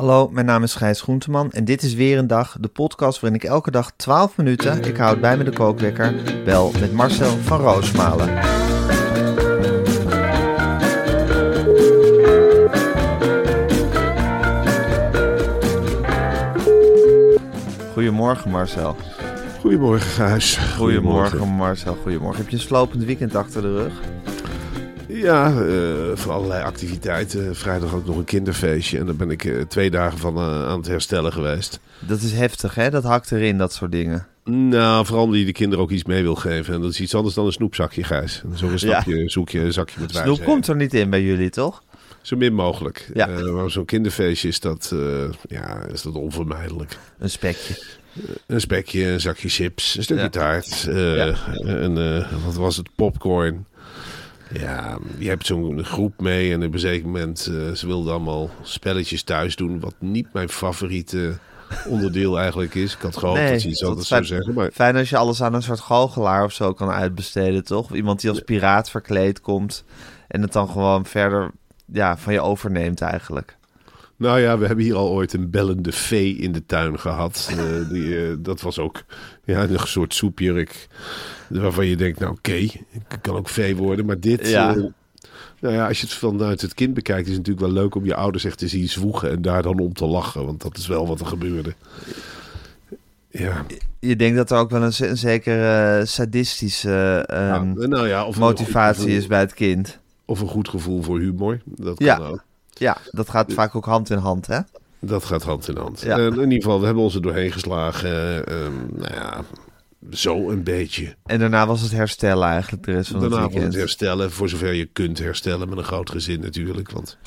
Hallo, mijn naam is Gijs Groenteman en dit is weer een dag, de podcast waarin ik elke dag 12 minuten, ik houd bij me de kookwekker, bel met Marcel van Roosmalen. Goedemorgen Marcel. Goedemorgen, Gijs. Goedemorgen Marcel, goedemorgen. Heb je een slopend weekend achter de rug? Ja, eh, voor allerlei activiteiten. Vrijdag ook nog een kinderfeestje. En daar ben ik eh, twee dagen van eh, aan het herstellen geweest. Dat is heftig hè, dat hakt erin, dat soort dingen. Nou, vooral omdat je de kinderen ook iets mee wil geven. En dat is iets anders dan een snoepzakje, Gijs. En Zo een stapje, zoek je een zakje met Snoep wijs. komt er niet in bij jullie toch? Zo min mogelijk. Ja. Maar zo'n kinderfeestje is dat, ja, is dat onvermijdelijk. Een spekje. Een spekje, een zakje chips, een stukje Ja. taart. Ja. En wat was het? Popcorn. Ja, je hebt zo'n groep mee en op een zeker moment, eh, ze wilden allemaal spelletjes thuis doen, wat niet mijn favoriete onderdeel eigenlijk is. Ik had gehoopt dat ze iets anders zou zeggen, maar Fijn als je alles aan een soort goochelaar of zo kan uitbesteden, toch? Of Iemand die als piraat verkleed komt en het dan gewoon verder ja, van je overneemt eigenlijk. Nou ja, we hebben hier al ooit een bellende vee in de tuin gehad. Eh, die, eh, dat was ook ja, een soort soepjurk waarvan je denkt, nou oké, ik kan ook vee worden, maar dit... Ja. eh, nou ja, als je het vanuit het kind bekijkt, is het natuurlijk wel leuk om je ouders echt te zien zwoegen en daar dan om te lachen. Want dat is wel wat er gebeurde. Ja, Je denkt dat er ook wel een, zekere sadistische ehm, nou, nou ja, of een motivatie is bij het kind. Of een goed gevoel voor humor. Dat kan Ja. ook. Ja, dat gaat vaak ook hand in hand, hè? Dat gaat hand in hand. Ja. En in ieder geval, we hebben ons er doorheen geslagen. ehm, nou ja, zo een beetje. En daarna was het herstellen eigenlijk de rest van Daarna het van het weekend. herstellen, voor zover je kunt herstellen met een groot gezin natuurlijk. Want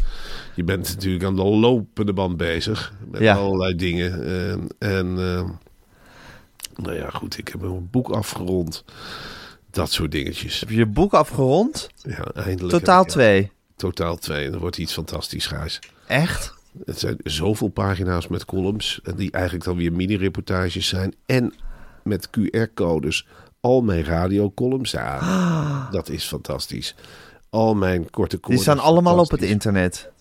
je bent natuurlijk aan de lopende band bezig met Ja. allerlei dingen. Ehm, en ehm, nou ja, goed, ik heb een boek afgerond. Dat soort dingetjes. Heb je je boek afgerond? Ja, eindelijk. Totaal twee. Totaal twee. En dat wordt iets fantastisch, Gijs. Echt? Het zijn zoveel pagina's met columns. Die eigenlijk dan weer mini-reportages zijn. En met QR-codes. Al mijn radiocolumns. Ja, dat is fantastisch. Al mijn korte Die columns. staan allemaal op het internet.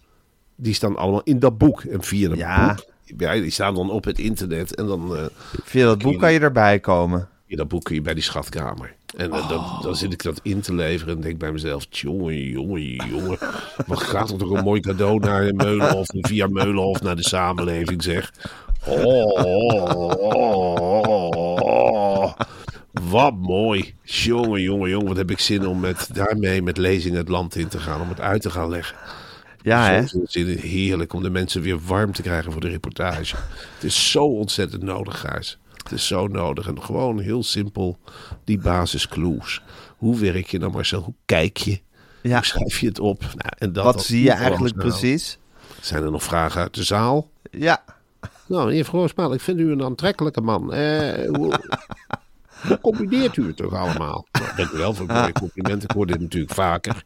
Die staan allemaal in dat boek. En via dat Ja. boek. Ja, die staan dan op het internet. En dan eh Via dat boek kan je erbij komen. in dat boek kun je bij die schatkamer. En eh, dan, dan zit ik dat in te leveren en denk bij mezelf... Jongen, jongen, jongen. Wat gaat er toch een mooi cadeau naar Meulenhof... en via Meulenhof naar de samenleving, zeg. Oh, oh, oh, oh. Wat mooi. Jongen, jongen, jongen. Wat heb ik zin om met, daarmee met lezingen het land in te gaan. Om het uit te gaan leggen. Ja, hè? Heerlijk om de mensen weer warm te krijgen voor de reportage. Het is zo ontzettend nodig, Gijs. Is zo nodig. En gewoon heel simpel die basisclues. Hoe werk je dan, Marcel? Hoe kijk je? Ja. Hoe schrijf je het op? Nou, en dat Wat zie je eigenlijk nou. precies? Zijn er nog vragen uit de zaal? Ja. Nou, meneer Vroosmaal, ik vind u een aantrekkelijke man. Eh, hoe, hoe combineert u het toch allemaal? Nou, dank u wel voor mooie compliment. Ik hoor dit natuurlijk vaker.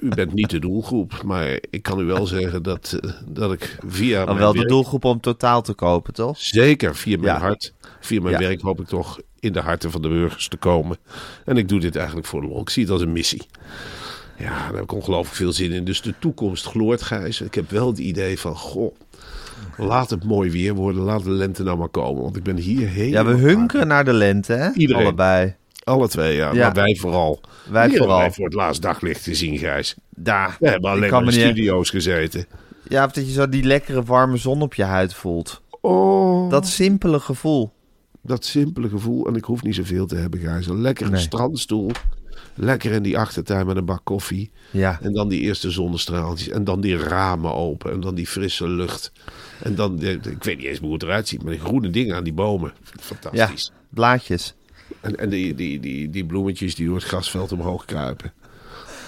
U bent niet de doelgroep, maar ik kan u wel zeggen dat, eh, dat ik via mijn wel de doelgroep om totaal te kopen, toch? Zeker, via mijn Ja. hart. Via mijn Ja. werk hoop ik toch in de harten van de burgers te komen. En ik doe dit eigenlijk voor de lol. Ik zie het als een missie. Ja, daar heb ik ongelooflijk veel zin in. Dus de toekomst gloort, Gijs. Ik heb wel het idee van, goh, laat het mooi weer worden. Laat de lente nou maar komen. Want ik ben hier Ja, helemaal... we hunkeren naar de lente, hè? Iedereen. Allebei. Alle twee, ja. Ja. Maar wij vooral. Wij Hier vooral. wij voor het laatst daglicht gezien, Gijs. Daar. We hebben alleen maar in studio's gezeten. Ja, of dat je zo die lekkere warme zon op je huid voelt. Oh, Dat simpele gevoel. dat simpele gevoel. En ik hoef niet zoveel te hebben, Gijs. Een lekkere Nee. strandstoel. Lekker in die achtertuin met een bak koffie. Ja. En dan die eerste zonnestraaltjes. En dan die ramen open. En dan die frisse lucht. En dan, de- ik weet niet eens hoe het eruit ziet. Maar die groene dingen aan die bomen. Fantastisch. Ja, blaadjes. En, en die, die, die, die bloemetjes die door het grasveld omhoog kruipen.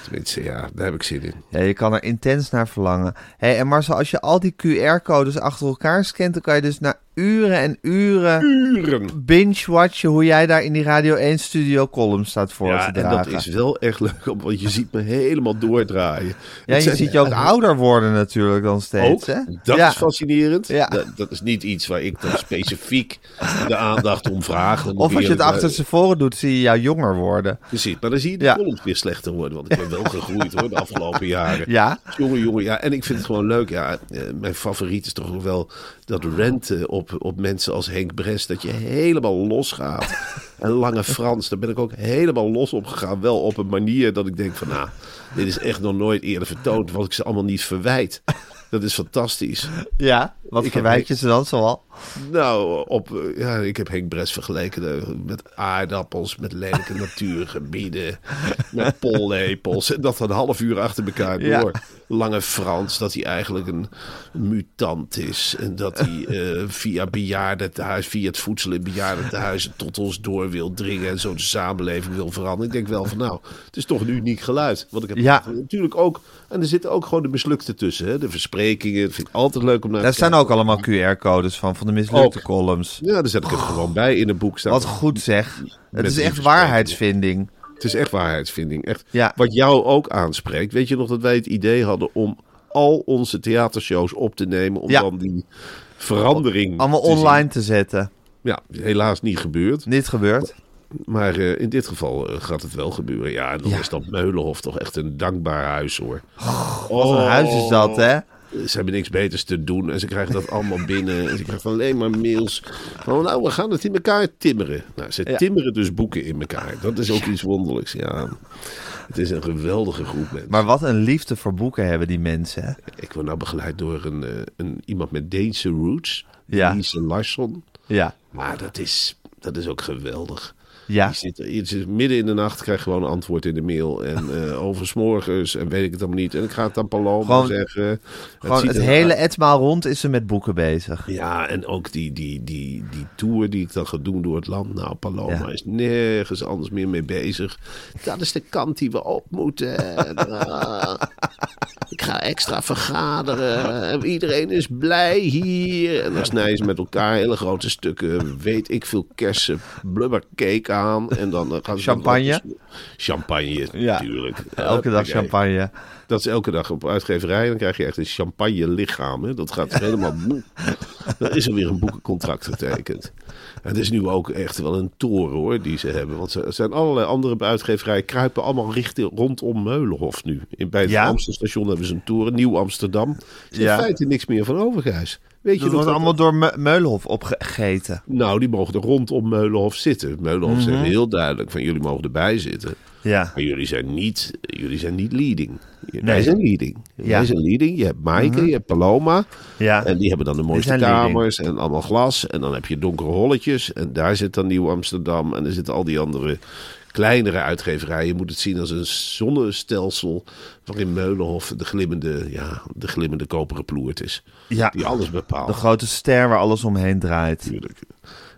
Tenminste, ja, daar heb ik zin in. Ja, je kan er intens naar verlangen. Hey, en Marcel, als je al die QR-codes achter elkaar scant, dan kan je dus na uren en uren Uren. binge-watchen hoe jij daar in die Radio 1 studio column staat voor Ja, te en dragen. dat is wel echt leuk, want je ziet me helemaal doordraaien. ja, je zijn- ziet je ook ouder worden natuurlijk dan steeds. Ook, Hè? dat ja. is fascinerend. Ja. Dat, dat is niet iets waar ik dan specifiek de aandacht om vraag. Dan Of als je het eerlijk- achter voren doet, zie je jou jonger worden. Precies, maar dan zie je de columns weer slechter worden. Want ik ben wel gegroeid hoor, de afgelopen jaren. Ja? Jongen, jongen, ja. En ik vind het gewoon leuk. Ja, eh, mijn favoriet is toch wel dat renten op, op mensen als Henk Brest. Dat je helemaal losgaat. En Lange Frans, daar ben ik ook helemaal los op gegaan. Wel op een manier dat ik denk van, nou, dit is echt nog nooit eerder vertoond. Wat ik ze allemaal niet verwijt. Dat is fantastisch. Ja? Wat Ik verwijt heb- je ze dan zoal? Nou, op, ja, ik heb Henk Brest vergeleken met aardappels, met lelijke natuurgebieden, met pollepels. En dat een half uur achter elkaar Ja. door. Lange Frans, dat hij eigenlijk een mutant is. En dat hij eh, via bejaardentehuis, via het voedsel in bejaardentehuizen tot ons door wil dringen. En zo de samenleving wil veranderen. Ik denk wel van nou, het is toch een uniek geluid. Want ik heb Ja. natuurlijk ook, en er zitten ook gewoon de mislukte tussen. Hè? De versprekingen, dat vind ik altijd leuk om naar Daar te staan kijken. ook allemaal QR-codes van, van de mislukte Ook. columns. Ja, daar zet ik het gewoon bij in een boek staan. Wat goed zeg. Het is echt waarheidsvinding. Het is echt waarheidsvinding. Echt. Ja. Wat jou ook aanspreekt. Weet je nog dat wij het idee hadden om al onze theatershows op te nemen. Om Ja. dan die verandering Allemaal te zien. online te zetten. Ja, helaas niet gebeurd. Niet gebeurd. Maar eh, in dit geval eh, gaat het wel gebeuren. Ja, en dan Ja. is dat Meulenhof toch echt een dankbaar huis hoor. Wat een huis is dat, hè? Ze hebben niks beters te doen en ze krijgen dat allemaal binnen. En ze krijgen alleen maar mails van, nou, we gaan het in elkaar timmeren. Nou, ze Ja. timmeren dus boeken in elkaar. Dat is ook iets wonderlijks, ja. Het is een geweldige groep mensen. Maar wat een liefde voor boeken hebben die mensen, hè? Ik word nou begeleid door een, eh, een, iemand met Deense roots. Ja. Lise Larsson. Ja. Maar dat is, dat is ook geweldig. Ja. Zit, je zit midden in de nacht, krijg je gewoon een antwoord in de mail. En eh morgens en weet ik het allemaal niet. En ik ga het aan Paloma Gewoon- zeggen. Gewoon het hele etmaal rond is ze met boeken bezig. Ja, en ook die, die, die, die tour die ik dan ga doen door het land. Nou, Paloma Ja. is nergens anders meer mee bezig. Dat is de kant die we op moeten. Ah, ik ga extra vergaderen. En Iedereen is blij hier. En dan snijden ze met elkaar hele grote stukken, weet ik veel, kersen, blubbercake aan. En dan eh, gaan ze Champagne? Champagne, Ja. natuurlijk. Elke dag Oké. champagne. Dat is elke dag op uitgeverij. Dan krijg je echt een champagne lichaam. Hè? Dat gaat helemaal... Dan is er weer een boekencontract getekend. En het is nu ook echt wel een toren hoor, die ze hebben. Want er zijn allerlei andere uitgeverijen kruipen allemaal richting rondom Meulenhof nu. In, bij het Ja? Amstelstation hebben ze een toren. Nieuw Amsterdam. Er is Ja. in feite niks meer van over, Gijs. Weet je Dat wordt dat- allemaal door Me- Meulenhof opgegeten. Nou, die mogen er rondom Meulenhof zitten. Meulenhof Mhm. zegt heel duidelijk van jullie mogen erbij zitten. Ja. Maar jullie zijn niet, jullie zijn niet leading. Wij Nee. zijn leading. Ja. Mhm. Wij zijn leading. Je hebt Maaike, je hebt Paloma. Ja. En die hebben dan de mooiste leading. kamers en allemaal glas. En dan heb je donkere holletjes. En daar zit dan Nieuw Amsterdam. En er zitten al die andere kleinere uitgeverijen. Je moet het zien als een zonnestelsel waarin Meulenhof de glimmende, ja, de glimmende koperen ploert is. Ja. Die alles bepaalt. De grote ster waar alles omheen draait. natuurlijk.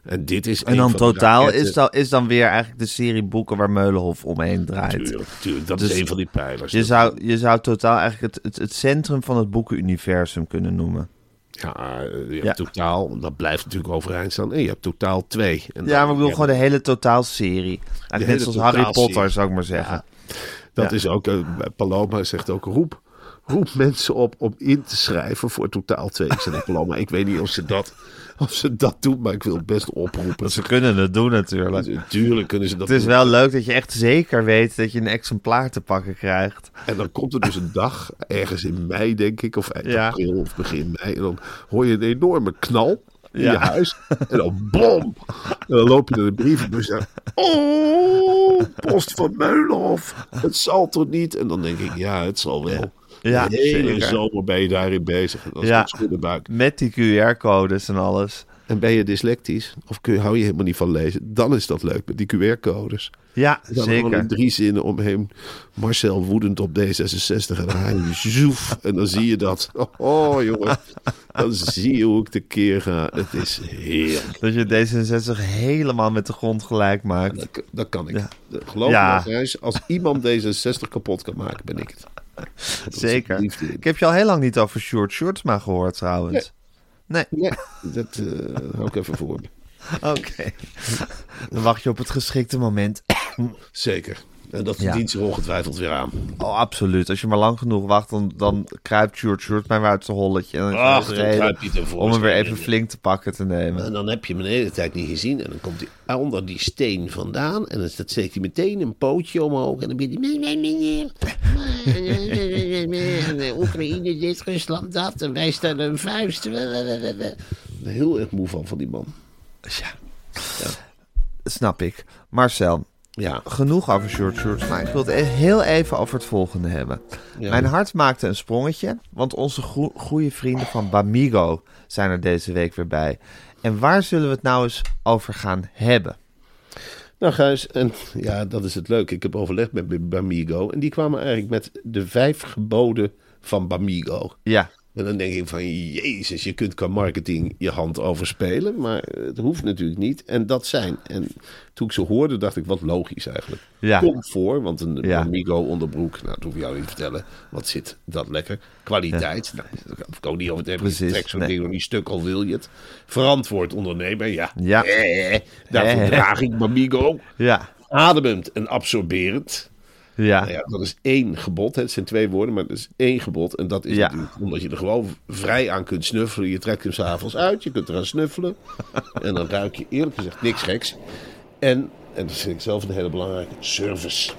En dit is En dan totaal is dan, is dan weer eigenlijk de serie boeken waar Meulenhof omheen draait. Tuurlijk, tuurlijk. Dat Dus is een van die pijlers. Je zou, je zou totaal eigenlijk het, het, het centrum van het boekenuniversum kunnen noemen. Ja, eh, je hebt Ja. totaal, dat blijft natuurlijk overeind staan. En je hebt totaal twee. En Ja, maar ik bedoel gewoon de hele totaalserie. Eigenlijk net zoals Harry. Potter, zou ik maar zeggen. Dat Ja. is ook, eh, Paloma zegt ook, roep, roep mensen op om in te schrijven voor totaal twee. Paloma, ik weet niet of ze dat, of ze dat doet, maar ik wil het best oproepen. Ze kunnen het doen natuurlijk. Tuurlijk kunnen ze dat Het is doen. wel leuk dat je echt zeker weet dat je een exemplaar te pakken krijgt. En dan komt er dus een dag, ergens in mei denk ik, of eind Ja. april of begin mei. En dan hoor je een enorme knal. in Ja. je huis. En dan bom! En dan loop je naar de brievenbus en oh, post van Meulenhof. Het zal toch niet? En dan denk ik, ja, het zal wel. Ja, de hele zeker. zomer ben je daarin bezig. Dan is Ja. schuddenbuik. Met die QR-codes en alles. En ben je dyslectisch, of kun je, hou je helemaal niet van lezen, dan is dat leuk met die QR-codes. Ja, Dan zeker. in drie zinnen omheen. Marcel woedend op D66 en hij zoef. En dan zie je dat. Oh jongen, dan zie je hoe ik tekeer ga. Het is heerlijk. Dat je D66 helemaal met de grond gelijk maakt. Dat, dat kan ik. Ja. Geloof Ja. me, als iemand D66 kapot kan maken, ben ik het. Zeker. Ik heb je al heel lang niet over Short Shortsma gehoord trouwens. Nee. Dat eh, hou ik even voor. Oké. Dan wacht je op het geschikte moment. Zeker. En dat Ja. verdient zich ongetwijfeld weer aan. Oh, absoluut. Als je maar lang genoeg wacht, dan, dan kruipt Short Shortsma weer uit zijn holletje. En dan Ach, dan reden kruipt hij tevoorschijn. om hem weer even flink te pakken te nemen. En dan heb je hem de hele tijd niet gezien. En dan komt hij onder die steen vandaan. En dan steekt hij meteen een pootje omhoog. En dan ben hij... Oekraïne dit, Rusland dat. En wij staan een vuist. Heel erg moe van, van die man. Ja. Snap ik. Marcel, Ja, genoeg over short shorts, maar ik wil het e- heel even over het volgende hebben. Ja. Mijn hart maakte een sprongetje, want onze goede vrienden van Bamigo zijn er deze week weer bij. En waar zullen we het nou eens over gaan hebben? Nou, Gijs, en ja, dat is het leuke. Ik heb overlegd met Bamigo. En die kwamen eigenlijk met de vijf geboden van Bamigo. Ja, En dan denk ik van, jezus, je kunt qua marketing je hand overspelen. Maar het hoeft natuurlijk niet. En dat zijn. En toen ik ze hoorde, dacht ik, wat logisch eigenlijk. Ja. Comfort, want een Ja. Amigo onderbroek, nou, dat hoef ik jou niet te vertellen. Wat zit dat lekker. Kwaliteit, nou, daar ik ook niet over te hebben. Precies, zo'n nee. ding nog niet stuk, al wil je het. Verantwoord ondernemer, ja. Ja. Eh, daarvoor Eh. draag ik Bamigo. ja, Ademend en absorberend. Ja. Nou ja, dat is één gebod. hè. Het zijn twee woorden, maar dat is één gebod. En dat is Ja. natuurlijk omdat je er gewoon vrij aan kunt snuffelen. Je trekt hem s'avonds uit, je kunt eraan snuffelen. en dan ruik je eerlijk gezegd niks geks. En, en dat vind ik zelf een hele belangrijke, service.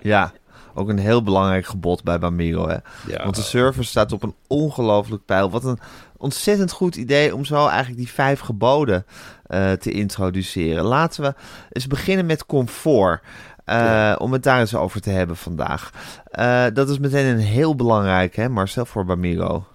Ja, ook een heel belangrijk gebod bij Bamigo. Hè? Ja. Want de service staat op een ongelooflijk pijl. Wat een ontzettend goed idee om zo eigenlijk die vijf geboden eh, te introduceren. Laten we eens beginnen met comfort. Eh, Om het daar eens over te hebben vandaag. Eh, dat is meteen een heel belangrijk, hè, Marcel, voor Bamigo.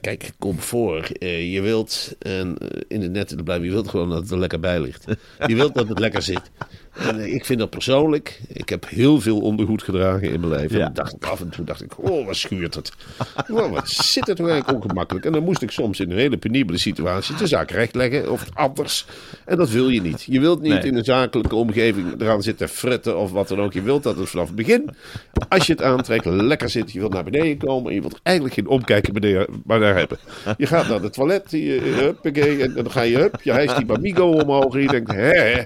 Kijk, comfort. Eh, je wilt, en in het net te blijven, je wilt gewoon dat het er lekker bij ligt. Je wilt dat het lekker zit. En eh, ik vind dat persoonlijk. Ik heb heel veel ondergoed gedragen in mijn leven. Ja. En dacht ik af en toe dacht ik, oh, wat schuurt het. Oh, wat zit het eigenlijk ongemakkelijk. En dan moest ik soms in een hele penibele situatie de zaak rechtleggen of anders. En dat wil je niet. Je wilt niet Nee. in een zakelijke omgeving eraan zitten fretten of wat dan ook. Je wilt dat het vanaf het begin, als je het aantrekt, lekker zit. Je wilt naar beneden komen en je wilt eigenlijk geen omkijken beneden, maar daar hebben. Je gaat naar het toilet, je, huppakee, en dan ga je, hup, je hijst die Bamigo omhoog en je denkt, hè,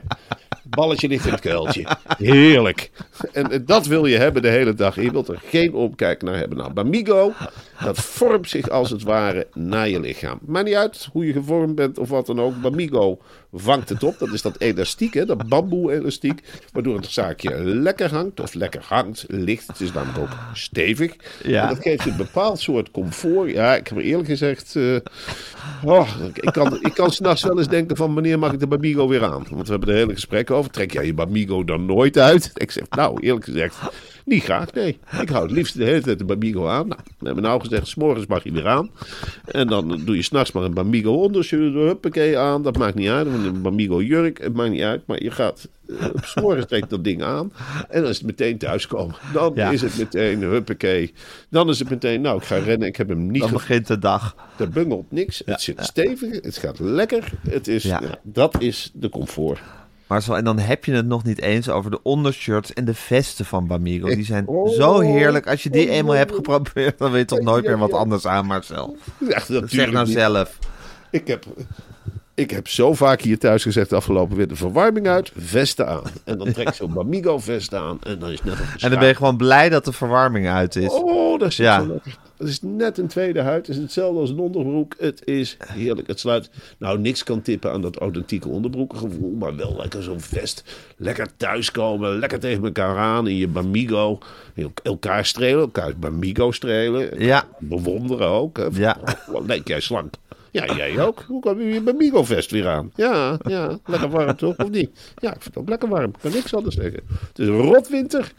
balletje ligt in het kuiltje. Heerlijk. En, en dat wil je hebben de hele dag. Je wilt er geen omkijk naar hebben. Nou, Bamigo, dat vormt zich als het ware naar je lichaam. Maakt niet uit hoe je gevormd bent of wat dan ook. Bamigo vangt het op. Dat is dat elastiek, hè, dat bamboe-elastiek. Waardoor het zaakje lekker hangt. Of lekker hangt, ligt. Het is namelijk ook stevig. Ja. En dat geeft je een bepaald soort comfort. Ja, ik heb eerlijk gezegd... eh, oh, ik kan, ik kan s'nachts wel eens denken van... wanneer mag ik de Bamigo weer aan? Want we hebben er hele gesprekken over. Trek jij je Bamigo dan nooit uit? Ik zeg, nou, eerlijk gezegd... Niet graag, nee. Ik hou het liefst de hele tijd de Bamigo aan. Nou, we hebben nou gezegd, s'morgens mag je weer aan. En dan doe je s'nachts maar een Bamigo ondershirt, huppakee aan. Dat maakt niet uit. Een Bamigo jurk, het maakt niet uit. Maar je gaat, uh, s'morgens trekt dat ding aan. En dan is het meteen thuiskomen. Dan Ja. is het meteen, huppakee. Dan is het meteen, nou, ik ga rennen. Ik heb hem niet Dan begint de dag. Er bungelt niks. Het zit stevig. Het gaat lekker. Het is, Ja. ja, dat is de comfort. Marcel, en dan heb je het nog niet eens over de ondershirts en de vesten van Bamigo. Die zijn Oh. zo heerlijk. Als je die eenmaal hebt geprobeerd, dan weet je toch nooit meer wat anders aan, Marcel. Echt, Zeg nou niet. zelf. Ik heb, ik heb zo vaak hier thuis gezegd de afgelopen weer de verwarming uit, vesten aan. En dan trek ik zo'n Bamigo vest aan en dan is net En dan ben je gewoon blij dat de verwarming uit is. Oh, dat zit Ja. zo lekker. Het is net een tweede huid. Het is hetzelfde als een onderbroek. Het is heerlijk. Het sluit nou niks kan tippen aan dat authentieke onderbroekengevoel. Maar wel lekker zo'n vest. Lekker thuiskomen. Lekker tegen elkaar aan in je Bamigo. El- Elkaar strelen. Elkaar Bamigo strelen. Ja. Bewonderen ook. Hè. Ja. Wat denk jij slank? Ja, jij ook. Hoe kwam je bij Migo-vest weer aan? Ja, ja, lekker warm toch, of niet? Ja, ik vind het ook lekker warm. Ik kan niks anders zeggen. Het is een rotwinter,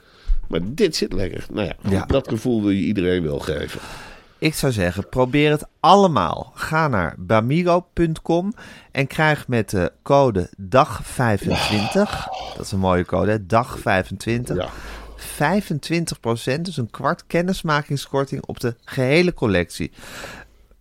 maar dit zit lekker. Nou ja, Ja. dat gevoel wil je iedereen wel geven. Ik zou zeggen, probeer het allemaal. Ga naar bamigo.com en krijg met de code DAG25, dat is een mooie code, hè, DAG25, Ja. 25%, dus een kwart kennismakingskorting op de gehele collectie.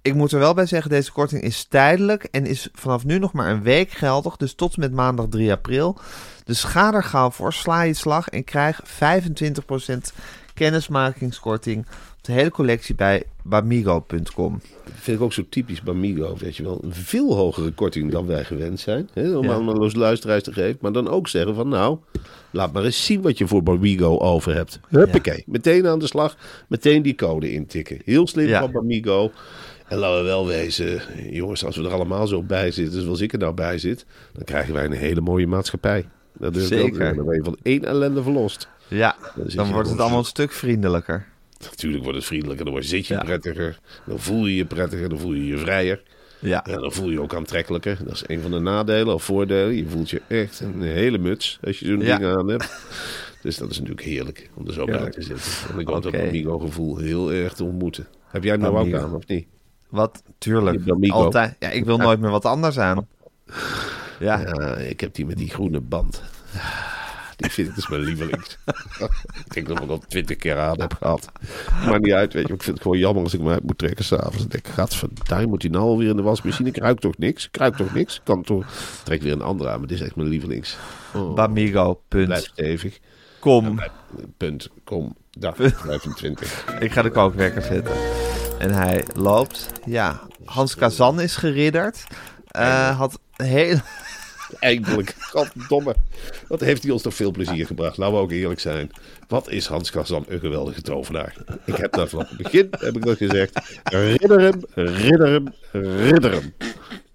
Ik moet er wel bij zeggen, deze korting is tijdelijk en is vanaf nu nog maar een week geldig, dus tot en met maandag 3 april. Dus ga er gauw voor, sla je slag en krijg 25% kennismakingskorting op de hele collectie bij bamigo.com. Dat vind ik ook zo typisch Bamigo, weet je wel. Een veel hogere korting dan wij gewend zijn. Hè, om Ja. aan los luisteraars te geven. Maar dan ook zeggen van nou, laat maar eens zien wat je voor Bamigo over hebt. Huppakee, meteen aan de slag. Meteen die code intikken. Heel slim Ja. van Bamigo. En laten we wel wezen, jongens, als we er allemaal zo bij zitten, zoals ik er nou bij zit, dan krijgen wij een hele mooie maatschappij. Dat durf ik wel te Zeker. zeggen. Dan ben je van één ellende verlost. Ja, Dan wordt het allemaal een stuk vriendelijker. Natuurlijk wordt het vriendelijker, dan zit je Ja. prettiger, dan voel je je prettiger, dan voel je je vrijer. Ja, Ja, dan voel je je ook aantrekkelijker. Dat is een van de nadelen of voordelen. Je voelt je echt een hele muts als je zo'n Ja. ding aan hebt. Dus dat is natuurlijk heerlijk om er zo bij te zitten. En ik hoop dat Oké. Amigo gevoel heel erg te ontmoeten. Heb jij hem nou ook aan, of niet? Wat? Tuurlijk. Altijd. Ja, ik wil nooit meer wat anders aan. Ja, Ja, ik heb die met die groene band. Die vind ik dus mijn lievelings. ik denk dat ik al twintig keer aan heb gehad. Maar niet uit, weet je. Ik vind het gewoon jammer als ik me uit moet trekken s'avonds. Ik denk, gadverdamme, moet die nou alweer in de wasmachine? Ik ruik toch niks? Ik ruik toch niks? Kan toch... Ik trek weer een andere aan, maar dit is echt mijn lievelings. Oh, bamigo.com. blijf stevig. Punt, kom, dag 25. Ik ga de kookwerker zetten. En hij loopt. Ja, Hans Kazan is geridderd. Eh, had heel... Eindelijk, goddomme. Wat heeft hij ons toch veel plezier gebracht. Laten we ook eerlijk zijn. Wat is Hans Kazan een geweldige tovenaar. Ik heb dat vanaf het begin, heb ik dat gezegd. Ridder hem, ridder hem, ridder hem.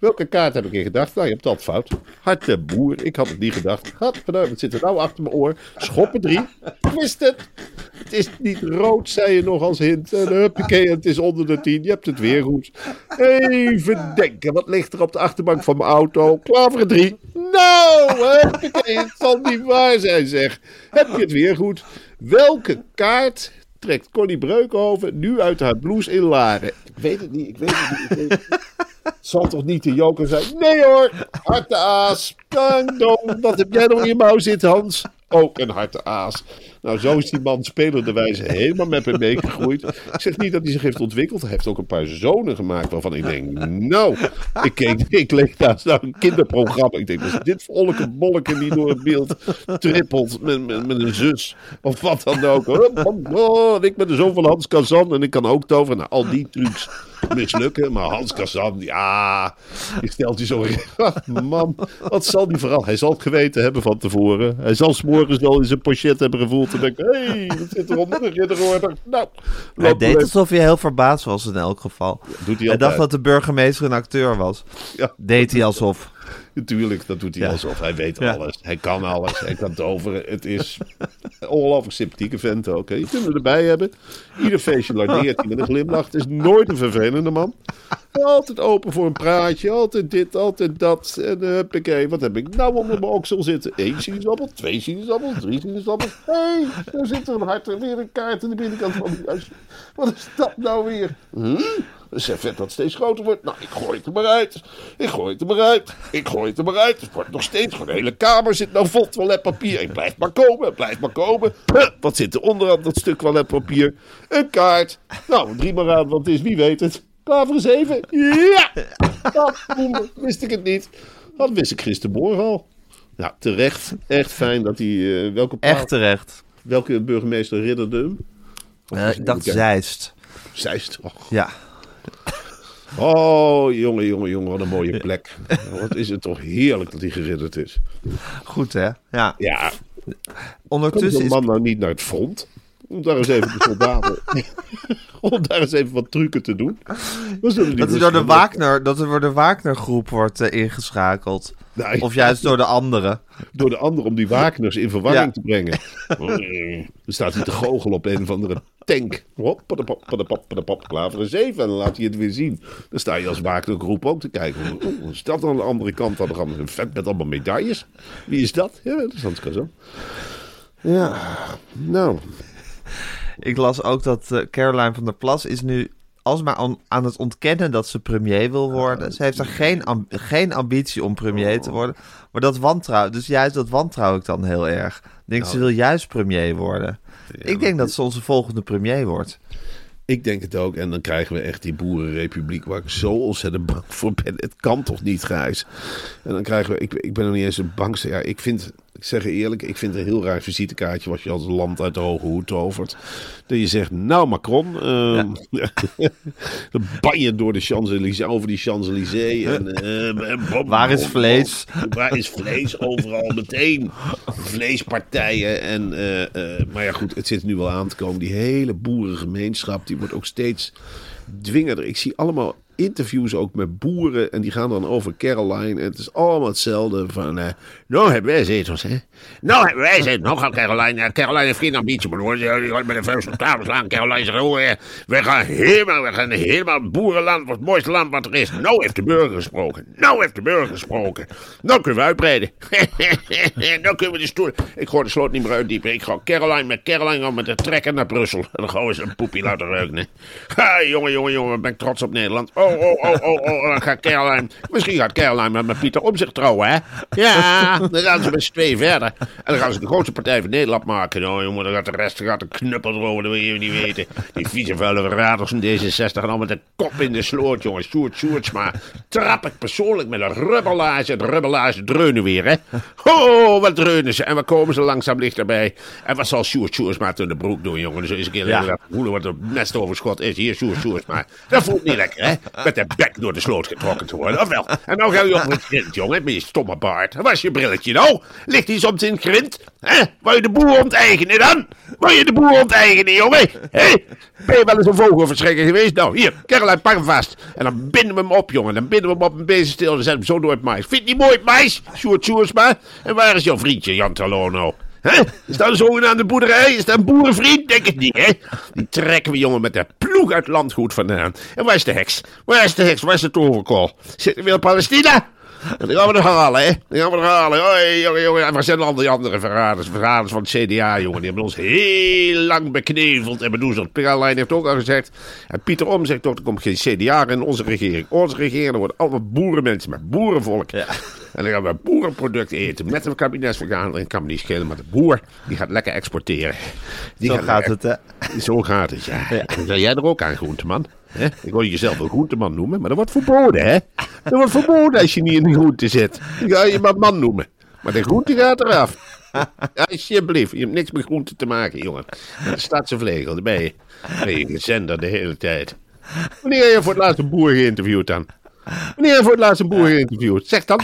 Welke kaart heb ik in gedacht? Nou, je hebt dat fout. Hart de boer. Ik had het niet gedacht. Gadverdamme, wat zit er nou achter mijn oor? Schoppen drie. Wist het. Het is niet rood, zei je nog als hint. En huppakee, het is onder de tien. Je hebt het weer goed. Even denken. Wat ligt er op de achterbank van mijn auto? Klaver drie. Nou, huppakee, het zal niet waar zijn, zeg. Heb je het weer goed? Welke kaart trekt Connie Breukhoven nu uit haar blouse in Laren? Ik weet het niet, ik weet het niet. Ik weet het niet. Zal toch niet de joker zijn? Nee hoor, harte aas. Dong, wat heb jij nog in je mouw zitten, Hans? Ook een harte aas. Nou, zo is die man spelerderwijze helemaal met hem meegegroeid. Ik zeg niet dat hij zich heeft ontwikkeld. Hij heeft ook een paar zonen gemaakt waarvan ik denk, nou, ik, keek, ik leek naast naar een kinderprogramma. Ik denk, is dit voor olleke bolleke die door het beeld trippelt met, met, een zus of wat dan ook. Oh, ik ben de zoon van Hans Kazan en ik kan ook toveren. Nou, al die trucs mislukken. Maar Hans Kazan, ja, die stelt je zo... Man, wat zal die vooral... Hij zal het geweten hebben van tevoren. Hij zal s'morgens wel in zijn pochet hebben gevoeld en denken... Hé, hey, wat zit er onder? Een ridderorder. Nou, Hij deed alsof hij heel verbaasd was in elk geval. Doet hij hij dacht dat de burgemeester een acteur was. Ja. Deed hij alsof. Natuurlijk, dat doet hij alsof. Hij weet alles. Hij kan alles. Hij kan toveren. Het is een ongelooflijk sympathieke vent ook. Hè. Je kunt hem erbij hebben. Ieder feestje lardeert hij met een glimlach. Het is nooit een vervelende man. Altijd open voor een praatje. Altijd dit, altijd dat. En uh, huppakee, wat heb ik nou onder mijn oksel zitten? Eén sinaasappel, twee sinaasappels, drie sinaasappels. Hé, hey, daar zit er een hart en weer een kaart aan de binnenkant van huis. Wat is dat nou weer? Hm? Een servet dat steeds groter wordt. Nou, ik gooi het er maar uit. Ik gooi het er maar uit. Ik gooi het er maar uit. Het wordt nog steeds. Gewoon de hele kamer zit nou vol toiletpapier. Ik blijf maar komen. Het blijft maar komen. Huh, wat zit er onderaan dat stuk toiletpapier? Een kaart. Nou, drie maar aan, want het is wie weet het. Klaar voor zeven? Ja! Dat wist ik het niet. Dat wist ik gistermorgen al. Nou, terecht. Echt fijn dat hij... eh, welke, plaat- Echt terecht. welke burgemeester ridderde hem? Was ik dacht Zeist. Zeist. Och. Ja. Oh, jongen, jongen, jongen, wat een mooie plek. Wat is het toch heerlijk dat hij geridderd is. Goed hè? Ja. Ja, komt Ondertussen is... man nou niet naar het front? Om daar eens even de soldaten... om daar eens even wat trucken te doen. Dat door de Wagner, dat er door de Wagner-groep wordt eh, ingeschakeld. Nou, Of juist door de anderen. door de ander om die Wagners in verwarring Ja. te brengen. Er staat hij te goochelen op een of andere tank. Hop, voor een zeven. En dan laat hij het weer zien. Dan sta je als Wagner-groep ook te kijken. Oeh, is dat aan de andere kant? Dan gaan we een vet met allemaal medailles. Wie is dat? Ja, dat is Hans Kazan. Ja, nou, Ik las ook dat eh, Caroline van der Plas is nu alsmaar aan, aan het ontkennen dat ze premier wil worden. Ze heeft er geen, geen ambitie om premier te worden. Maar dat wantrouw, dus juist dat wantrouw ik dan heel erg. Ik denk, ze wil juist premier worden. ik denk dat ze onze volgende premier wordt. Ik denk het ook. En dan krijgen we echt die boerenrepubliek waar ik zo ontzettend bang voor ben. Het kan toch niet, Gijs? En dan krijgen we... Ik, ik ben nog niet eens een bangste. Ja, ik vind... Ik zeg eerlijk, ik vind het een heel raar visitekaartje wat je als land uit de hoge hoed tovert. Dat je zegt, nou Macron, ehm, dan ban je door de Champs-Élysées, over die Champs-Élysées. En, eh, en bom, Waar is vlees? bom. Waar is vlees? Overal meteen. Vleespartijen. En, eh, eh, maar ja, goed, het zit nu wel aan te komen. Die hele boerengemeenschap, die wordt ook steeds dwingender. Ik zie allemaal interviews ook met boeren. En die gaan dan over Caroline. En het is allemaal hetzelfde van... eh, nou hebben wij zetels, hè? Nou hebben wij zetels. Nou gaat Caroline... ja, Caroline heeft geen ambitie, maar hoor. Die gaat met de vuist op tafel slaan. Caroline zegt... Oh, eh, gaan helemaal... We gaan helemaal boerenland. Wat het mooiste land wat er is. Nou heeft de burger gesproken. Nou heeft de burger gesproken. Nou kunnen we uitbreiden. nou kunnen we de stoel... Ik gooi de sloot niet meer uitdiepen. Ik ga Caroline met Caroline gaan met de trekker naar Brussel. En dan gaan we eens een poepie laten ruiken. Ha, jongen, jongen, jongen. Ben ik trots op Nederland. Oh, oh, oh, oh, oh. Dan gaat Caroline... Misschien gaat Caroline met, met Pieter om zich trouwen, hè. Ja, dan gaan ze met z'n tweeën verder. En dan gaan ze de grootste partij van Nederland maken. Nou, jongen, dan gaat de rest gaat een knuppel erover. Dat wil je niet weten. Die vieze vuile verraders van D66 gaan allemaal met de kop in de sloot, jongen. Sjoerd, Sjoerds, maar trap ik persoonlijk met een rubberlaarzen. De rubberlaarzen dreunen weer, hè. Oh, wat dreunen ze. En wat komen ze langzaam dichterbij. En wat zal Sjoerd Sjoerdsma toen de broek doen, jongen. Dus eens een keer Ja. voelen wat het nestoverschot is. Hier, Sjoerd Sjoerdsma. Dat voelt niet lekker, hè. Met de bek door de sloot getrokken te worden, of wel? En nou ga je op het grind, jongen, met je stomme baard. Waar is je brilletje nou? Ligt hij soms in het grind? Hè? Wou je de boer onteigenen dan? Wou je de boer onteigenen, jongen? Hé? Ben je wel eens een vogelverschrikker geweest? Nou, hier, Caroline, pak hem vast. En dan binden we hem op, jongen. Dan binden we hem op een bezem stil en dan zetten hem zo door het mais. Vind je mooi het mais? Sjoerd Sjoerdsma? En waar is jouw vriendje, Jan Terlono? Hè? Is dat een zogenaamde boerderij? Is dat een boerenvriend? Denk het niet, hè? Die trekken we, jongen, met de uit landgoed vandaan. En waar is de heks? Waar is de heks? Waar is de toverkool? Zit er weer in Palestina? En dan gaan we er halen, hè? Dan gaan we er halen. Hoi, jongen, jongen. En waar zijn al die andere verraders? Verraders van het CDA, jongen. Die hebben ons heel lang bekneveld en bedoezeld. Caroline heeft ook al gezegd. En Pieter Om zegt ook, er komt geen CDA in onze regering. Onze regering wordt allemaal boerenmensen met boerenvolk. En dan gaan we boerenproducten eten. Met een kabinetsvergadering kan me niet schelen. Maar de boer, die gaat lekker exporteren. Die Zo gaat het, hè? Zo gaat het, ja. Dan ben jij er ook aan, groenteman. Hè? Ik wil jezelf een groenteman noemen, maar dat wordt verboden, hè? Dat wordt verboden als je niet in de groente zit. Dan ga je maar man noemen. Maar de groente gaat eraf. Alsjeblieft, je hebt niks met groente te maken, jongen. De stadse vlegel, daar ben je. Ben je zender de hele tijd. Wanneer heb je voor het laatst een boer geïnterviewd dan? Wanneer heb je voor het laatst een boer geïnterviewd? Zeg dan.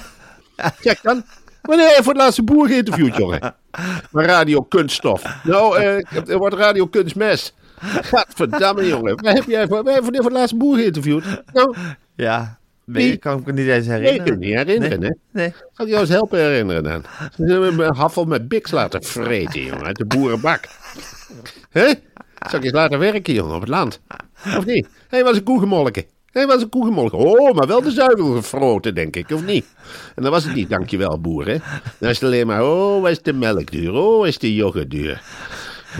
Zeg dan. Wanneer heb je voor het laatst een boer geïnterviewd, jongen? Maar radio kunststof. Nou, eh, er wordt radio kunstmes. Gadverdamme, jongen. Waar heb jij voor, waar heb je voor het laatst een boer geïnterviewd? Nou, Ja, nee, Wie? kan ik me niet eens nee, herinneren. kunt het niet herinneren, Nee. hè? Nee. Zal ik jou eens helpen herinneren dan? Ze hebben me een hafel met biks laten vreten, jongen, uit de boerenbak. Hè? Zal ik eens laten werken, jongen, op het land? Of niet? Hij was een koe gemolken. Hij was een koe gemolken. Oh, maar wel de zuivel gefroten, denk ik, of niet? En dan was het niet, dankjewel, boer, hè? Dan is het alleen maar, oh, is de melk duur? Oh, is de yoghurt duur?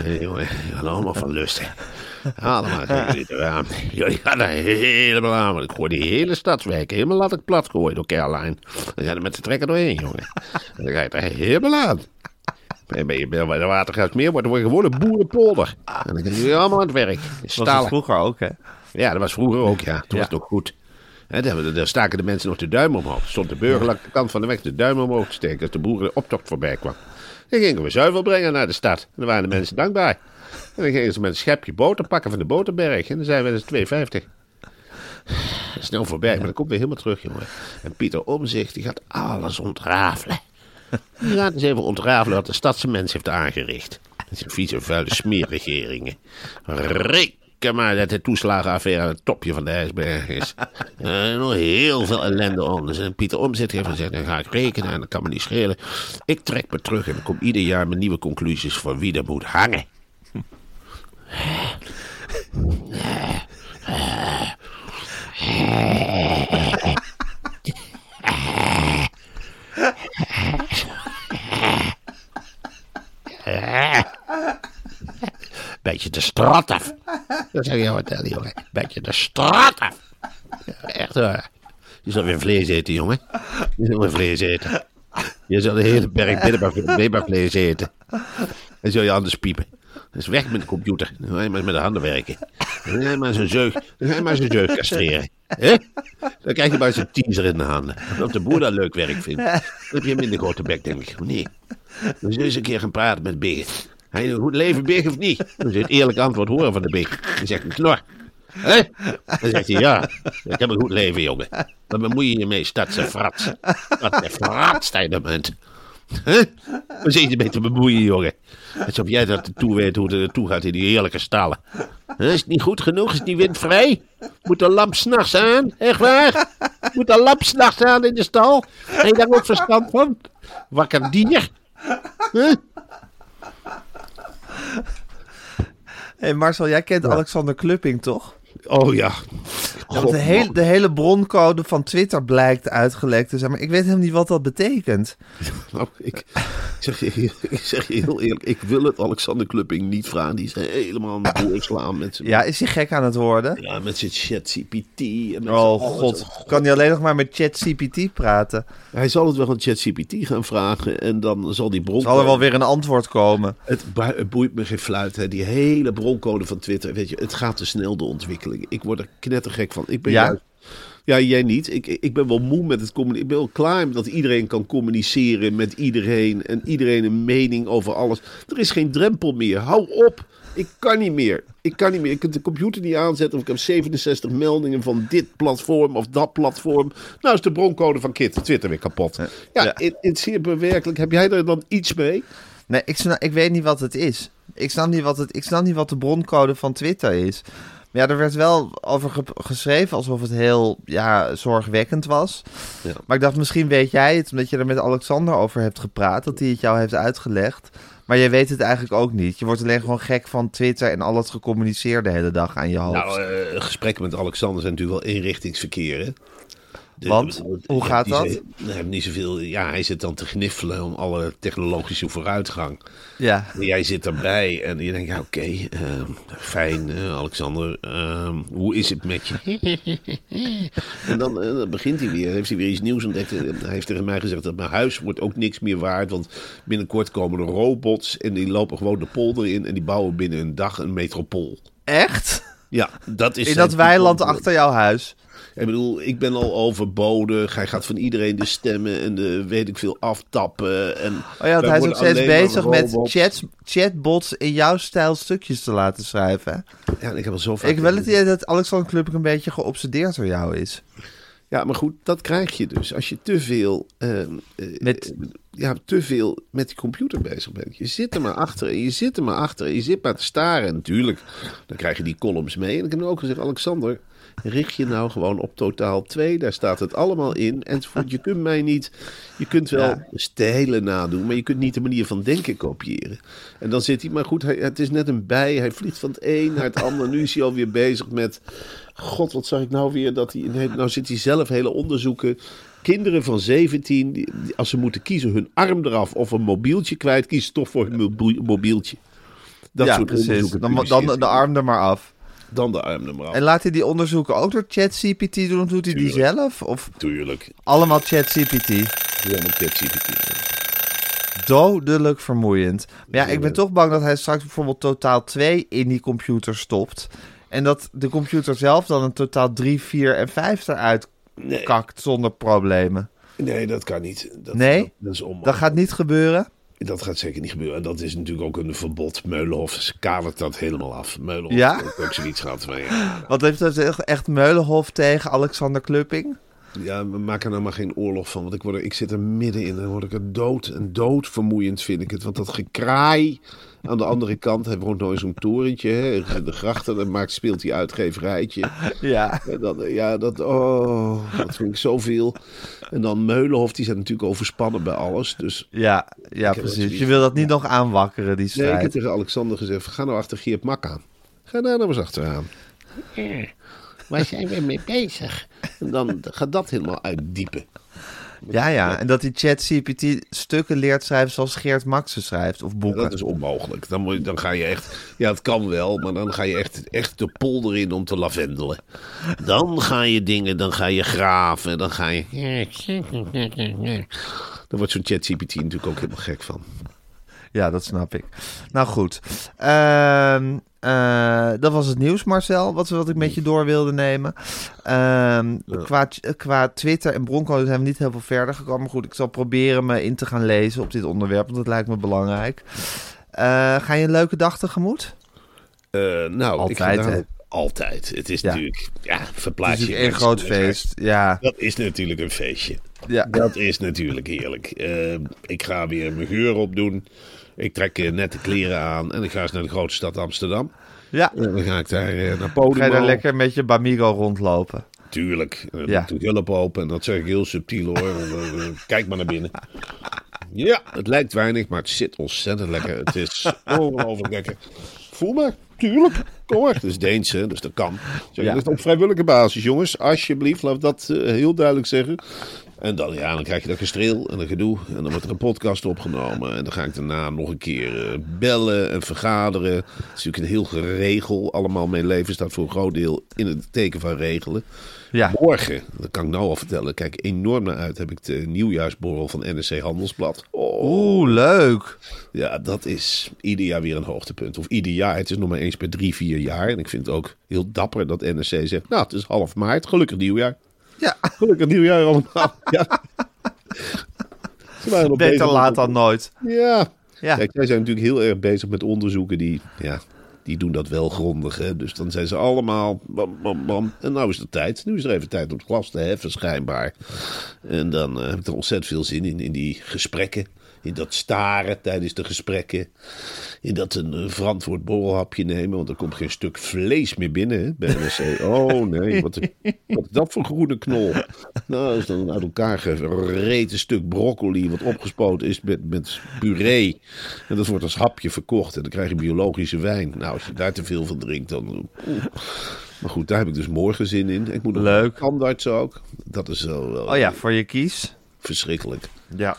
Nee, jongen, gaan allemaal van lusten. Allemaal gaan jullie gaan er helemaal aan. Ik gooi die hele stadswijk helemaal laat ik plat gooien door Caroline. Dan ga je er met de trekker doorheen, jongen. En dan ga je er helemaal aan. En ben je bij de wordt er gewoon een boerenpolder. En dan gaan jullie allemaal aan het werk. Dat was vroeger ook, hè? Ja, dat was vroeger ook, ja. Toen Ja. was het ook goed. Daar, staken de mensen nog de duim omhoog. Stond de burger langs de kant van de weg de duim omhoog te steken als de boeren de optocht voorbij kwam. Dan gingen we zuivel brengen naar de stad. En dan waren de mensen dankbaar. En dan gingen ze met een schepje boter pakken van de boterberg. En dan zijn we dus 2,50. Snel voorbij, maar dan komt weer helemaal terug, jongen. En Pieter Omzicht, die gaat alles ontrafelen. Die gaat eens even ontrafelen wat de stadse mens heeft aangericht. Dat zijn vieze, vuile smeerregeringen. Reken maar dat de toeslagenaffaire het topje van de ijsberg is. Er nog heel veel ellende onder. En Pieter Omzet heeft gezegd, dan ga ik rekenen en dat kan me niet schelen. Ik trek me terug en ik kom ieder jaar met nieuwe conclusies voor wie er moet hangen. Beetje de straat af. Dat zeg je jou vertellen, jongen. Beetje de straat echt waar. Je zal weer vlees eten, jongen. Je zal weer vlees eten. Je zal de hele berg biddenbak eten. En zul je anders piepen. Dus weg met de computer. Dan ga je maar met de handen werken. Dan ga je maar zo'n zeug, dan ga je maar zo'n zeug castreren. Hè? Dan krijg je maar zo'n teaser in de handen. En Of de boer dat leuk werk vindt. Dan heb je minder grote bek, denk ik. Nee. Dan zul je eens een keer gaan praten met Big. Hij een goed leven, Big, of niet? Dan het eerlijk antwoord horen van de Big. Dan zegt hij, knor. Hè? Dan zegt hij, ja, ik heb een goed leven, jongen. Wat bemoei je je mee, stadse frats? Wat een frats? Waar zit je mee te bemoeien, jongen? Alsof jij dat toe weet hoe het toe gaat in die heerlijke stallen. Is het niet goed genoeg? Is het niet windvrij? Moet de lamp s'nachts aan? Echt waar? Moet de lamp s'nachts aan in de stal? Heb je daar ook verstand van? Wakker dier? Huh? Hey Marcel, jij kent Alexander Klupping toch? Oh ja. Ja, de, hele, de hele broncode van Twitter blijkt uitgelekt te zijn. Maar ik weet helemaal niet wat dat betekent. Nou, ik, zeg je, heel- ik zeg je heel eerlijk, ik wil het Alexander Klupping niet vragen. Die is helemaal aan boer slaan met zijn, Ja, is hij gek aan het worden? ja, met zijn ChatGPT. en met Oh god, kan hij alleen nog maar met ChatGPT praten? Hij zal het wel aan ChatGPT gaan vragen en dan zal die bron... Zal er wel weer een antwoord komen? Het, het boeit me geen fluit, hè. die hele broncode van Twitter. Weet je, het gaat te snel, de ontwikkeling. Ik word er knettergek van. Ik ben Ja? juist... Ja, jij niet. Ik, ik ben wel moe met het communiceren. Ik ben wel klaar dat iedereen kan communiceren met iedereen. En iedereen een mening over alles. Er is geen drempel meer. Hou op. Ik kan niet meer. Ik kan niet meer. Ik kan de computer niet aanzetten. Of ik heb 67 meldingen van dit platform of dat platform. Nou is de broncode van Kit, Twitter weer kapot. Ja, Ja. in, in zeer bewerkelijk. Heb jij er dan iets mee? Nee, ik, snap, ik weet niet wat het is. Ik snap niet wat, het, ik snap niet wat de broncode van Twitter is. Maar ja, er werd wel over ge- geschreven alsof het heel ja, zorgwekkend was. Ja. Maar ik dacht, misschien weet jij het, omdat je er met Alexander over hebt gepraat, dat hij het jou heeft uitgelegd. Maar jij weet het eigenlijk ook niet. Je wordt alleen gewoon gek van Twitter en al het gecommuniceerd de hele dag aan je hoofd. Nou, gesprekken met Alexander zijn natuurlijk wel eenrichtingsverkeer. Hè? Want? Hoe gaat dat? hebt niet zoveel. Ja, hij zit dan te gniffelen om alle technologische vooruitgang. ja. En jij zit erbij en je denkt, ja, oké, ehm, fijn, eh, Alexander. ehm, hoe is het met je? en dan, eh, dan begint hij weer, heeft hij weer iets nieuws ontdekt. En Hij heeft tegen mij gezegd dat mijn huis wordt ook niks meer waard. Want binnenkort komen er robots en die lopen gewoon de polder in. En die bouwen binnen een dag een metropool. Echt? Ja, dat is In dat weiland achter jouw huis? Ik bedoel, ik ben al overbodig. Hij gaat van iedereen de stemmen en de weet ik veel aftappen. En Oh ja, hij is ook steeds bezig met chats, chatbots in jouw stijl stukjes te laten schrijven. Ja, ik heb al. Ik wil het idee dat Alexander Klupping een beetje geobsedeerd door jou is. Ja, maar goed, dat krijg je dus. Als je te veel, ehm, eh, Met- ja, te veel met die computer bezig bent. Je zit er maar achter en je zit er maar achter en je zit maar te staren. En natuurlijk, dan krijg je die columns mee. En ik heb nu ook gezegd, Alexander, richt je nou gewoon op totaal 2. Daar staat het allemaal in. Enzovoort. Je kunt mij niet, je kunt wel Ja. stijlen nadoen, maar je kunt niet de manier van denken kopiëren. En dan zit hij, maar goed, hij, het is net een bij. Hij vliegt van het een naar het ander. Nu is hij alweer bezig met, god, wat zag ik nou weer? Dat hij, nee, nou zit hij zelf hele onderzoeken. Kinderen van 17, die, die- als ze moeten kiezen hun arm eraf of een mobieltje kwijt, kiezen ze toch voor hun mobiel- mobieltje. Dat ja, soort precies. Dan, dan de arm er maar af. Dan de arm er maar af. En laat hij die onderzoeken ook door ChatGPT doen? Of doet hij die zelf? Of Tuurlijk. allemaal ChatGPT? Helemaal ChatGPT. Dodelijk vermoeiend. Maar ja, ik ben toch bang dat hij straks bijvoorbeeld totaal 2 in die computer stopt. En dat de computer zelf dan een totaal 3, 4 en 5 eruit Nee. kakt zonder problemen. Nee, dat kan niet. Dat, Nee? Dat, dat is onmogelijk. Dat gaat niet gebeuren. Dat gaat zeker niet gebeuren. En dat is natuurlijk ook een verbod. Meulenhof kadert dat helemaal af. Meulenhof Ja? heeft ook zoiets gehad. Ja, Wat heeft dat echt- echt Meulenhof tegen Alexander Klupping? Ja, we maken er nou maar geen oorlog van. Want ik, word er, ik zit er middenin. Dan word ik er dood en dood vermoeiend, vind ik het. Want dat gekraai aan de andere kant. Hij woont nou in zo'n torentje. Hè, de grachten. Dan maakt, speelt hij uitgeverijtje. Ja. En dan, ja, dat, oh, dat vind ik zoveel. En dan Meulenhof, die zijn natuurlijk overspannen bij alles. Dus Ja, ja precies. Je wil dat niet nog aanwakkeren, die nee, ik strijd. heb tegen Alexander gezegd, ga nou achter Geert Mak aan. Ga daar nou eens achteraan. Waar zijn we mee bezig? En dan gaat dat helemaal uitdiepen. Ja, ja. En dat die ChatGPT stukken leert schrijven zoals Geert Maxen schrijft. Of boeken. Dat is onmogelijk. Dan, moet je, dan ga je echt, ja het kan wel, maar dan ga je echt, echt de polder in om te lavendelen. Dan ga je dingen, dan ga je graven, dan ga je... Dan wordt zo'n ChatGPT natuurlijk ook helemaal gek van. Ja, dat snap ik. Nou goed. Ehm, eh, dat was het nieuws, Marcel. Wat, wat ik met je door wilde nemen. Ehm, qua, qua Twitter en Bronco zijn we niet heel veel verder gekomen. Maar goed, ik zal proberen me in te gaan lezen op dit onderwerp. Want dat lijkt me belangrijk. Eh, ga je een leuke dag tegemoet? Eh, nou, Altijd, ik ga daar Altijd. Het is Ja. natuurlijk, ja, Het verplaats is je een groot feest. Ja, Dat is natuurlijk een feestje. Ja. Dat is natuurlijk heerlijk. Eh, ik ga weer mijn geur opdoen. Ik trek eh, nette kleren aan en ik ga eens naar de grote stad Amsterdam. ja. En dan ga ik daar eh, naar Podimo. Ga je daar lekker met je Bamigo rondlopen? Tuurlijk. Uh, Ja. Doe hulp open en dat zeg ik heel subtiel hoor. Kijk maar naar binnen. Ja, het lijkt weinig, maar het zit ontzettend lekker. Het is ongelooflijk lekker. Voel maar. Tuurlijk. Kom maar. Het is Deens, hè, dus dat kan. Zeg, Ja. Dat is op vrijwillige basis, jongens. Alsjeblieft, laat ik dat heel duidelijk zeggen. En dan, ja, dan krijg je dat gestreel en dat gedoe. En dan wordt er een podcast opgenomen. En dan ga ik daarna nog een keer eh, bellen en vergaderen. Het is natuurlijk een heel geregel. Allemaal mijn leven staat voor een groot deel in het teken van regelen. Ja. Morgen, dat kan ik nou al vertellen, kijk enorm naar uit, heb ik de nieuwjaarsborrel van NRC Handelsblad. Oh, Oeh, leuk. ja, dat is ieder jaar weer een hoogtepunt. Of ieder jaar, het is nog maar eens per drie, vier jaar. En ik vind het ook heel dapper dat NRC zegt, nou, het is half maart, gelukkig nieuwjaar. Ja, Gelukkig nieuwjaar allemaal. Ja. Ze beter laat dan nooit. Ja. Ja. Kijk, zij zijn natuurlijk heel erg bezig met onderzoeken die, ja, die doen dat wel grondig. Hè? Dus dan zijn ze allemaal bam, bam, bam. En nou is het tijd. Nu is er even tijd om het glas te heffen, schijnbaar. En dan eh, heb ik er ontzettend veel zin in, in die gesprekken. In dat staren tijdens de gesprekken. In dat een eh, verantwoord borrelhapje nemen. Want er komt geen stuk vlees meer binnen hè, bij NRC. Oh nee, wat, wat is dat voor groene knol? Nou, dat is dan een uit elkaar gereten stuk broccoli. Wat opgespoten is met, met puree. En dat wordt als hapje verkocht. En dan krijg je biologische wijn. Nou, als je daar te veel van drinkt, dan. oeh. Maar goed, daar heb ik dus morgen zin in. Ik moet nog Leuk. tandarts ook. Dat is wel, wel Oh ja, voor je kies. verschrikkelijk. Ja.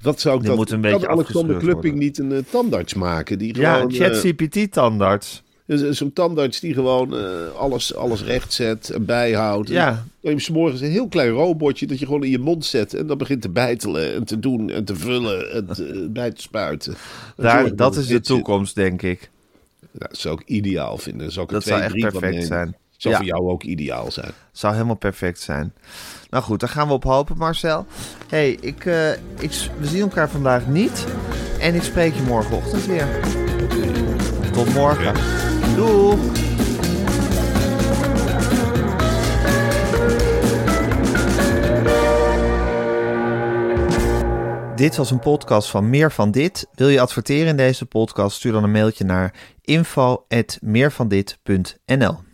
Wat zou ik Die dat, moet een beetje Alexander Klupping worden. niet een eh, tandarts maken? Die Ja, gewoon, een eh, ChatGPT-tandarts. dus Zo'n tandarts die gewoon eh, alles, alles recht zet en bijhoudt. Ja. En je hebt morgens een heel klein robotje dat je gewoon in je mond zet. En dat begint te bijtelen en te doen en te vullen en te, bij te spuiten. Daar, dat is de zit. toekomst, denk ik. Ja, dat zou ik ideaal vinden. Zou ik Dat twee, zou echt perfect zijn. Zou Ja. voor jou ook ideaal zijn. Zou helemaal perfect zijn. Nou goed, daar gaan we op hopen, Marcel. hey, ik, eh, ik, we zien elkaar vandaag niet. En ik spreek je morgenochtend weer. Tot morgen. Doei. Dit was een podcast van Meer van Dit. Wil je adverteren in deze podcast? Stuur dan een mailtje naar info.meervandit.nl